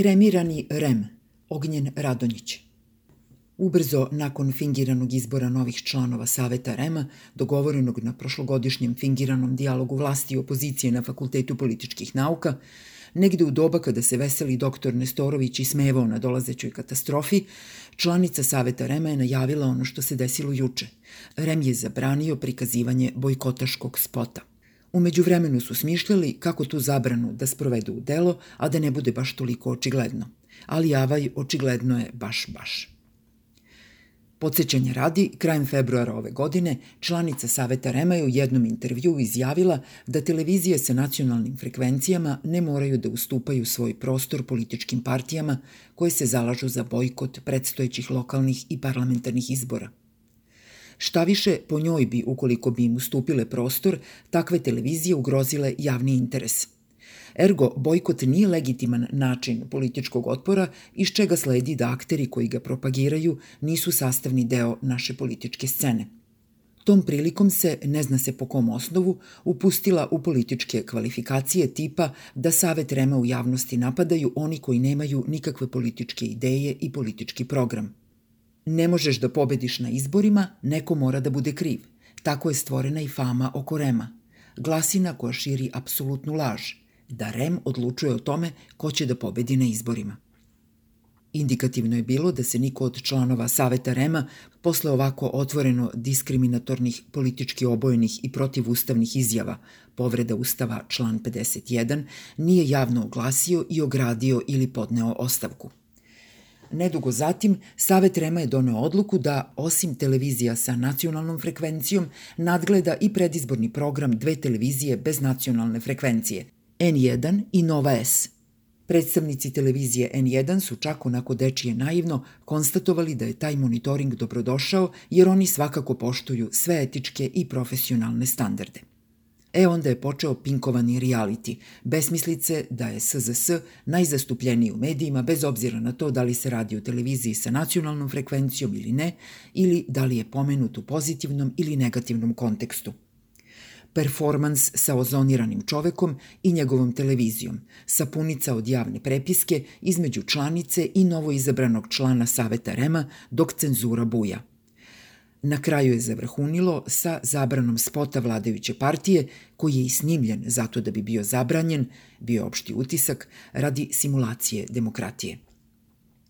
Kremirani REM, Ognjen Radonjić. Ubrzo nakon fingiranog izbora novih članova Saveta REMA, dogovorenog na prošlogodišnjem fingiranom dijalogu vlasti i opozicije na Fakultetu političkih nauka, negde u doba kada se veseli doktor Nestorović i smevao na dolazećoj katastrofi, članica Saveta Rema je najavila ono što se desilo juče. Rem je zabranio prikazivanje bojkotaškog spota. Umeđu vremenu su smišljali kako tu zabranu da sprovedu u delo, a da ne bude baš toliko očigledno. Ali Avaj očigledno je baš baš. Podsećanja radi, krajem februara ove godine, članica Saveta Rema je u jednom intervju izjavila da televizije sa nacionalnim frekvencijama ne moraju da ustupaju svoj prostor političkim partijama koje se zalažu za bojkot predstojećih lokalnih i parlamentarnih izbora. Šta više, po njoj bi, ukoliko bi im ustupile prostor, takve televizije ugrozile javni interes. Ergo, bojkot nije legitiman način političkog otpora, iz čega sledi da akteri koji ga propagiraju nisu sastavni deo naše političke scene. Tom prilikom se, ne zna se po kom osnovu, upustila u političke kvalifikacije tipa da Savet Rema u javnosti napadaju oni koji nemaju nikakve političke ideje i politički program – Ne možeš da pobediš na izborima, neko mora da bude kriv. Tako je stvorena i fama oko Rema. Glasina koja širi apsolutnu laž, da Rem odlučuje o tome ko će da pobedi na izborima. Indikativno je bilo da se niko od članova Saveta Rema posle ovako otvoreno diskriminatornih, politički obojenih i protivustavnih izjava, povreda Ustava član 51, nije javno oglasio i ogradio ili podneo ostavku. Nedugo zatim, Savet Rema je doneo odluku da, osim televizija sa nacionalnom frekvencijom, nadgleda i predizborni program dve televizije bez nacionalne frekvencije, N1 i Nova S. Predstavnici televizije N1 su čak onako dečije naivno konstatovali da je taj monitoring dobrodošao jer oni svakako poštuju sve etičke i profesionalne standarde. E onda je počeo pinkovani reality, besmislice da je SZS najzastupljeniji u medijima bez obzira na to da li se radi o televiziji sa nacionalnom frekvencijom ili ne, ili da li je pomenut u pozitivnom ili negativnom kontekstu. Performans sa ozoniranim čovekom i njegovom televizijom, sapunica od javne prepiske između članice i novoizabranog člana Saveta Rema dok cenzura buja – Na kraju je zavrhunilo sa zabranom spota vladajuće partije, koji je i snimljen zato da bi bio zabranjen, bio opšti utisak, radi simulacije demokratije.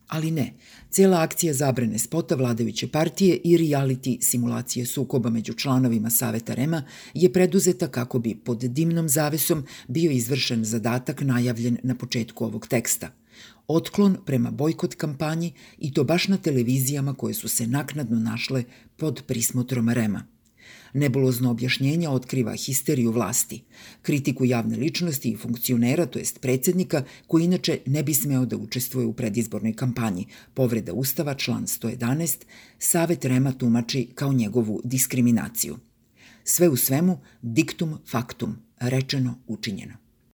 Ali ne, cela akcija zabrane spota vladajuće partije i reality simulacije sukoba među članovima Saveta Rema je preduzeta kako bi pod dimnom zavesom bio izvršen zadatak najavljen na početku ovog teksta – otklon prema bojkot kampanji i to baš na televizijama koje su se naknadno našle pod prismotrom Rema. Nebulozno objašnjenje otkriva histeriju vlasti, kritiku javne ličnosti i funkcionera, to jest predsednika, koji inače ne bi smeo da učestvuje u predizbornoj kampanji. Povreda Ustava, član 111, Savet Rema tumači kao njegovu diskriminaciju. Sve u svemu, diktum factum, rečeno učinjeno.